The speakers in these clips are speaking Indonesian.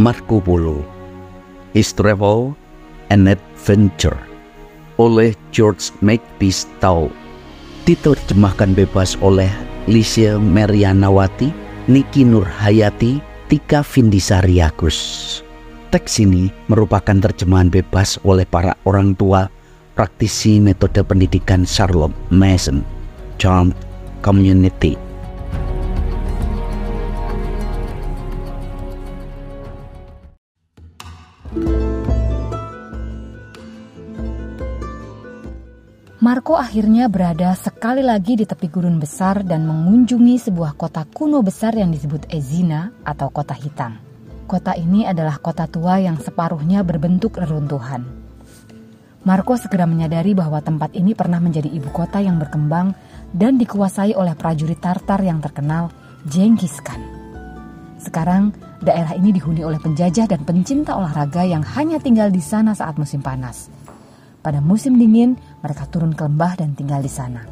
Marco Polo His Travel and Adventure oleh George Makepeace Tau diterjemahkan bebas oleh Licia Merianawati, Niki Nurhayati, Tika Vindisari Agus. Teks ini merupakan terjemahan bebas oleh para orang tua praktisi metode pendidikan Charlotte Mason, Charmed Community. Marco akhirnya berada sekali lagi di tepi gurun besar dan mengunjungi sebuah kota kuno besar yang disebut Ezina atau kota hitam. Kota ini adalah kota tua yang separuhnya berbentuk reruntuhan. Marco segera menyadari bahwa tempat ini pernah menjadi ibu kota yang berkembang dan dikuasai oleh prajurit Tartar yang terkenal, Genghis Khan. Sekarang, daerah ini dihuni oleh penjajah dan pencinta olahraga yang hanya tinggal di sana saat musim panas – pada musim dingin, mereka turun ke lembah dan tinggal di sana.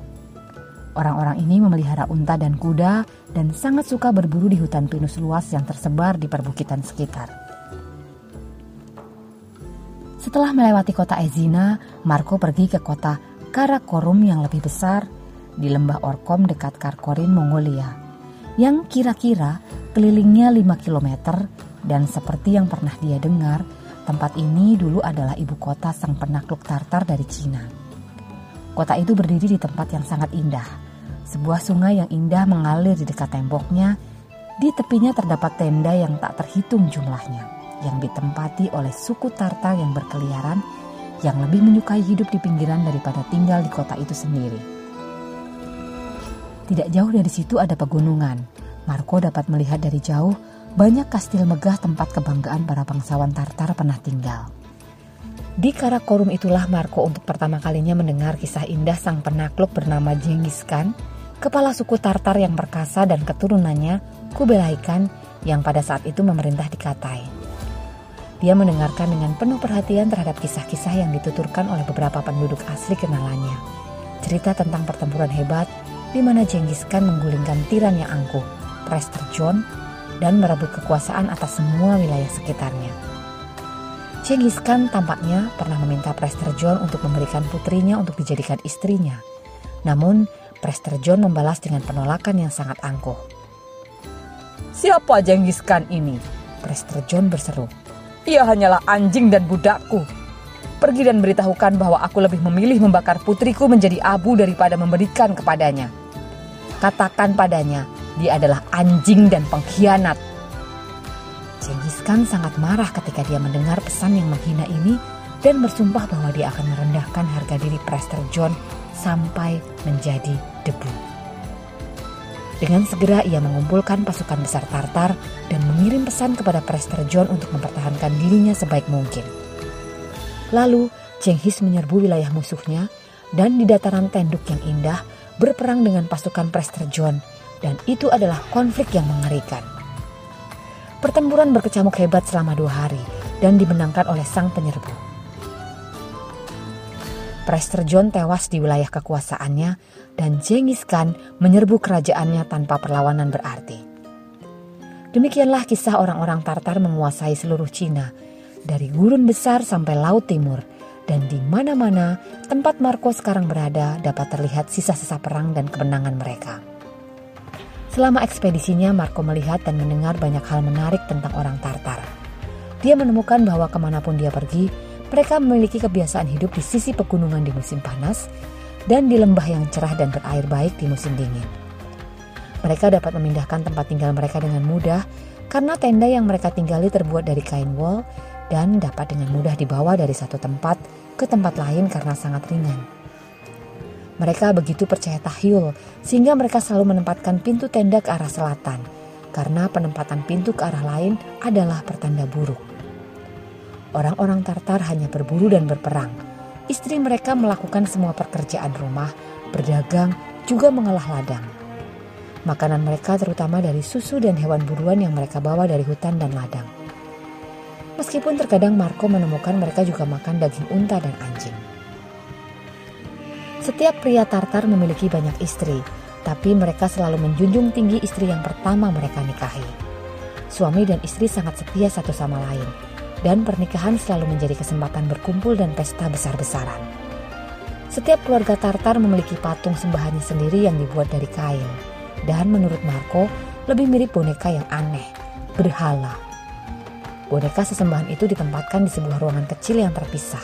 Orang-orang ini memelihara unta dan kuda dan sangat suka berburu di hutan pinus luas yang tersebar di perbukitan sekitar. Setelah melewati kota Ezina, Marco pergi ke kota Karakorum yang lebih besar di lembah Orkom dekat Karkorin, Mongolia, yang kira-kira kelilingnya 5 km dan seperti yang pernah dia dengar, Tempat ini dulu adalah ibu kota sang penakluk Tartar dari Cina. Kota itu berdiri di tempat yang sangat indah. Sebuah sungai yang indah mengalir di dekat temboknya. Di tepinya terdapat tenda yang tak terhitung jumlahnya, yang ditempati oleh suku Tartar yang berkeliaran, yang lebih menyukai hidup di pinggiran daripada tinggal di kota itu sendiri. Tidak jauh dari situ ada pegunungan. Marco dapat melihat dari jauh banyak kastil megah tempat kebanggaan para bangsawan Tartar pernah tinggal. Di Karakorum itulah Marco untuk pertama kalinya mendengar kisah indah sang penakluk bernama Genghis Khan, kepala suku Tartar yang perkasa dan keturunannya Kublai Khan yang pada saat itu memerintah di Katai. Dia mendengarkan dengan penuh perhatian terhadap kisah-kisah yang dituturkan oleh beberapa penduduk asli kenalannya. Cerita tentang pertempuran hebat di mana Genghis Khan menggulingkan tiran yang angkuh, Prester John, dan merebut kekuasaan atas semua wilayah sekitarnya. Genghis Khan tampaknya pernah meminta Prester John untuk memberikan putrinya untuk dijadikan istrinya. Namun, Prester John membalas dengan penolakan yang sangat angkuh. Siapa Genghis Khan ini? Prester John berseru. Ia hanyalah anjing dan budakku. Pergi dan beritahukan bahwa aku lebih memilih membakar putriku menjadi abu daripada memberikan kepadanya. Katakan padanya dia adalah anjing dan pengkhianat. Genghis Khan sangat marah ketika dia mendengar pesan yang menghina ini dan bersumpah bahwa dia akan merendahkan harga diri Prester John sampai menjadi debu. Dengan segera ia mengumpulkan pasukan besar Tartar dan mengirim pesan kepada Prester John untuk mempertahankan dirinya sebaik mungkin. Lalu Genghis menyerbu wilayah musuhnya dan di dataran tenduk yang indah berperang dengan pasukan Prester John dan itu adalah konflik yang mengerikan. Pertempuran berkecamuk hebat selama dua hari dan dimenangkan oleh sang penyerbu. Prester John tewas di wilayah kekuasaannya dan Genghis Khan menyerbu kerajaannya tanpa perlawanan berarti. Demikianlah kisah orang-orang Tartar menguasai seluruh Cina, dari gurun besar sampai laut timur, dan di mana-mana tempat Marco sekarang berada dapat terlihat sisa-sisa perang dan kemenangan mereka. Selama ekspedisinya, Marco melihat dan mendengar banyak hal menarik tentang orang Tartar. Dia menemukan bahwa ke mana pun dia pergi, mereka memiliki kebiasaan hidup di sisi pegunungan di musim panas dan di lembah yang cerah dan berair baik di musim dingin. Mereka dapat memindahkan tempat tinggal mereka dengan mudah karena tenda yang mereka tinggali terbuat dari kain wol dan dapat dengan mudah dibawa dari satu tempat ke tempat lain karena sangat ringan. Mereka begitu percaya tahyul sehingga mereka selalu menempatkan pintu tenda ke arah selatan karena penempatan pintu ke arah lain adalah pertanda buruk. Orang-orang Tartar hanya berburu dan berperang. Istri mereka melakukan semua pekerjaan rumah, berdagang, juga mengolah ladang. Makanan mereka terutama dari susu dan hewan buruan yang mereka bawa dari hutan dan ladang. Meskipun terkadang Marco menemukan mereka juga makan daging unta dan anjing. Setiap pria Tartar memiliki banyak istri, tapi mereka selalu menjunjung tinggi istri yang pertama mereka nikahi. suami dan istri sangat setia satu sama lain, dan pernikahan selalu menjadi kesempatan berkumpul dan pesta besar-besaran. Setiap keluarga Tartar memiliki patung sembahannya sendiri yang dibuat dari kain, dan menurut Marco lebih mirip boneka yang aneh, berhala. Boneka sesembahan itu ditempatkan di sebuah ruangan kecil yang terpisah,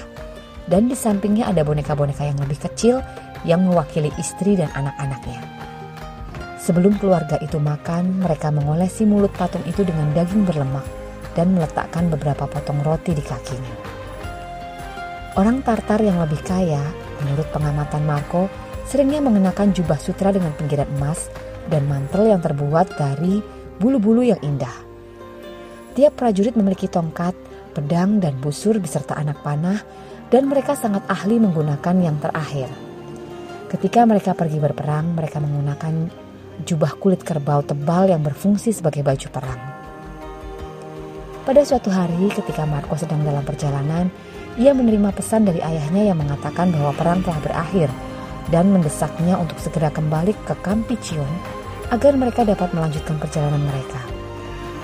dan di sampingnya ada boneka-boneka yang lebih kecil yang mewakili istri dan anak-anaknya. Sebelum keluarga itu makan, mereka mengolesi mulut patung itu dengan daging berlemak dan meletakkan beberapa potong roti di kakinya. Orang Tartar yang lebih kaya, menurut pengamatan Marco, seringnya mengenakan jubah sutra dengan pinggiran emas dan mantel yang terbuat dari bulu-bulu yang indah. Tiap prajurit memiliki tongkat, pedang, dan busur beserta anak panah, dan mereka sangat ahli menggunakan yang terakhir – Ketika mereka pergi berperang, mereka menggunakan jubah kulit kerbau tebal yang berfungsi sebagai baju perang. Pada suatu hari ketika Marco sedang dalam perjalanan, ia menerima pesan dari ayahnya yang mengatakan bahwa perang telah berakhir dan mendesaknya untuk segera kembali ke Campicion agar mereka dapat melanjutkan perjalanan mereka.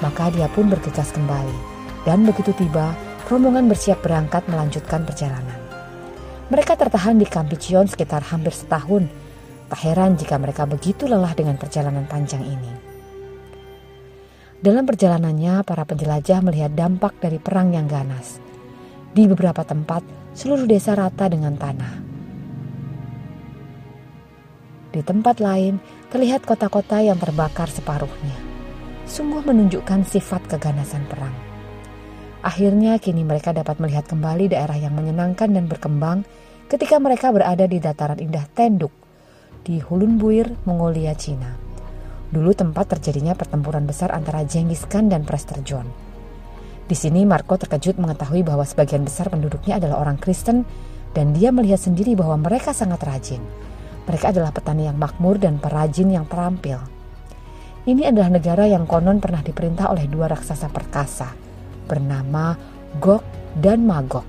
Maka dia pun bergegas kembali dan begitu tiba, rombongan bersiap berangkat melanjutkan perjalanan. Mereka tertahan di Campicion sekitar hampir setahun. Tak heran jika mereka begitu lelah dengan perjalanan panjang ini. Dalam perjalanannya, para penjelajah melihat dampak dari perang yang ganas. Di beberapa tempat, seluruh desa rata dengan tanah. Di tempat lain, terlihat kota-kota yang terbakar separuhnya. Sungguh menunjukkan sifat keganasan perang. Akhirnya kini mereka dapat melihat kembali daerah yang menyenangkan dan berkembang ketika mereka berada di dataran indah Tenduk di Hulunbuir, Mongolia, Cina. Dulu tempat terjadinya pertempuran besar antara Genghis Khan dan Prester John. Di sini Marco terkejut mengetahui bahwa sebagian besar penduduknya adalah orang Kristen dan dia melihat sendiri bahwa mereka sangat rajin. Mereka adalah petani yang makmur dan perajin yang terampil. Ini adalah negara yang konon pernah diperintah oleh dua raksasa perkasa, bernama Gog dan Magog.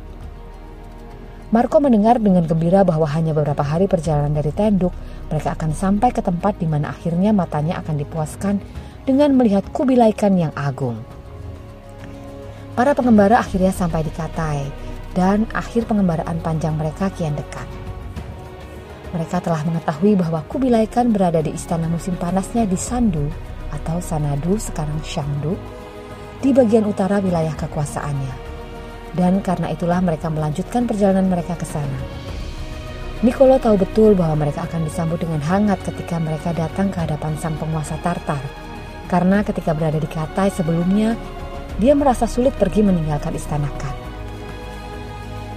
Marco mendengar dengan gembira bahwa hanya beberapa hari perjalanan dari Tenduk, mereka akan sampai ke tempat di mana akhirnya matanya akan dipuaskan dengan melihat Kubilai Khan yang agung. Para pengembara akhirnya sampai di Katai, dan akhir pengembaraan panjang mereka kian dekat. Mereka telah mengetahui bahwa Kubilai Khan berada di istana musim panasnya di Sandu atau Sanadu sekarang Shangdu di bagian utara wilayah kekuasaannya. Dan karena itulah mereka melanjutkan perjalanan mereka ke sana. Nicolo tahu betul bahwa mereka akan disambut dengan hangat ketika mereka datang ke hadapan sang penguasa Tartar. Karena ketika berada di Katai sebelumnya, dia merasa sulit pergi meninggalkan istana Khan.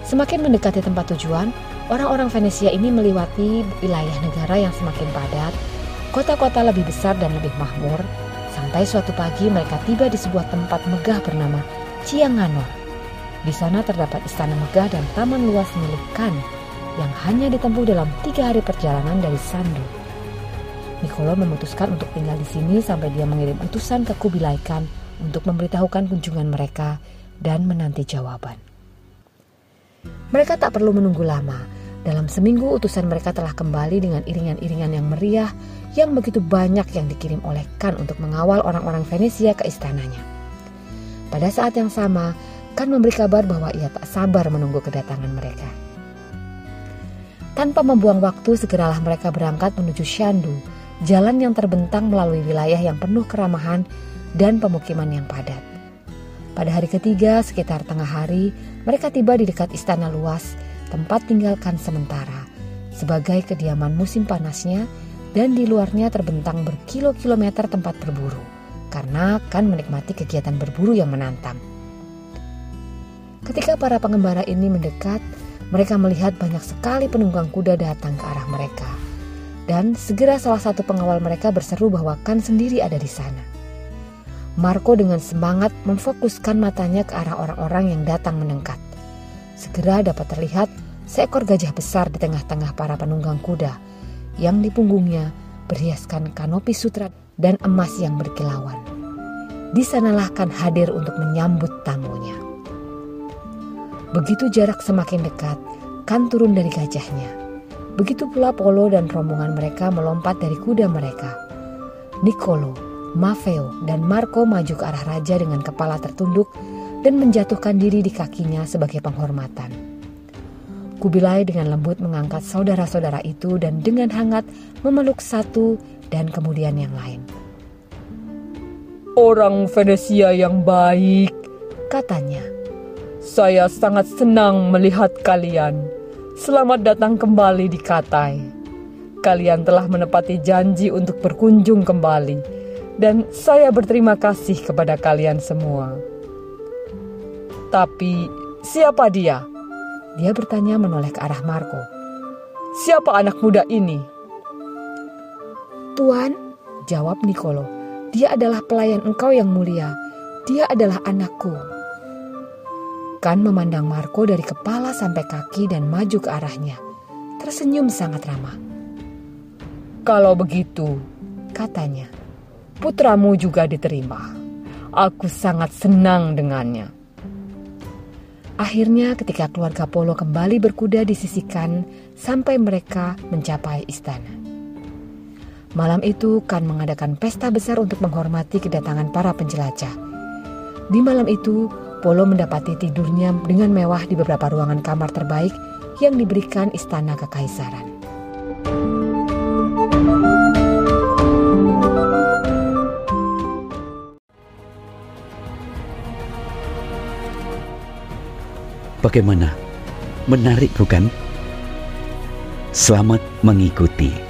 Semakin mendekati tempat tujuan, orang-orang Venesia ini melewati wilayah negara yang semakin padat, kota-kota lebih besar dan lebih makmur, Sampai suatu pagi mereka tiba di sebuah tempat megah bernama Cianganor. Di sana terdapat istana megah dan taman luas milik Khan yang hanya ditempuh dalam tiga hari perjalanan dari Sandu. Nicolo memutuskan untuk tinggal di sini sampai dia mengirim utusan ke Kubilai Khan untuk memberitahukan kunjungan mereka dan menanti jawaban. Mereka tak perlu menunggu lama. Dalam seminggu utusan mereka telah kembali dengan iringan-iringan yang meriah yang begitu banyak yang dikirim oleh Khan untuk mengawal orang-orang Venesia ke istananya. Pada saat yang sama, Khan memberi kabar bahwa ia tak sabar menunggu kedatangan mereka. Tanpa membuang waktu, segeralah mereka berangkat menuju Shandu, jalan yang terbentang melalui wilayah yang penuh keramahan dan pemukiman yang padat. Pada hari ketiga, sekitar tengah hari, mereka tiba di dekat istana luas, tempat tinggalkan sementara, sebagai kediaman musim panasnya dan di luarnya terbentang berkilo-kilometer tempat berburu karena akan menikmati kegiatan berburu yang menantang. Ketika para pengembara ini mendekat, mereka melihat banyak sekali penunggang kuda datang ke arah mereka. Dan segera salah satu pengawal mereka berseru bahwa Kan sendiri ada di sana. Marco dengan semangat memfokuskan matanya ke arah orang-orang yang datang mendekat. Segera dapat terlihat seekor gajah besar di tengah-tengah para penunggang kuda yang di punggungnya berhiaskan kanopi sutra dan emas yang berkilauan. Di sanalah kan hadir untuk menyambut tamunya. Begitu jarak semakin dekat, kan turun dari gajahnya. Begitu pula Polo dan rombongan mereka melompat dari kuda mereka. Nicolo, Mafeo dan Marco maju ke arah raja dengan kepala tertunduk dan menjatuhkan diri di kakinya sebagai penghormatan. Kubilai dengan lembut mengangkat saudara-saudara itu dan dengan hangat memeluk satu dan kemudian yang lain. Orang Venesia yang baik, katanya. Saya sangat senang melihat kalian. Selamat datang kembali di Katai. Kalian telah menepati janji untuk berkunjung kembali, dan saya berterima kasih kepada kalian semua. Tapi siapa dia? Dia bertanya menoleh ke arah Marco. Siapa anak muda ini? Tuan, jawab Nicolo. Dia adalah pelayan engkau yang mulia. Dia adalah anakku. Kan memandang Marco dari kepala sampai kaki dan maju ke arahnya. Tersenyum sangat ramah. Kalau begitu, katanya, putramu juga diterima. Aku sangat senang dengannya. Akhirnya ketika keluarga Polo kembali berkuda disisikan sampai mereka mencapai istana. Malam itu Kan mengadakan pesta besar untuk menghormati kedatangan para penjelajah. Di malam itu, Polo mendapati tidurnya dengan mewah di beberapa ruangan kamar terbaik yang diberikan istana kekaisaran. Bagaimana? Menarik bukan? Selamat mengikuti.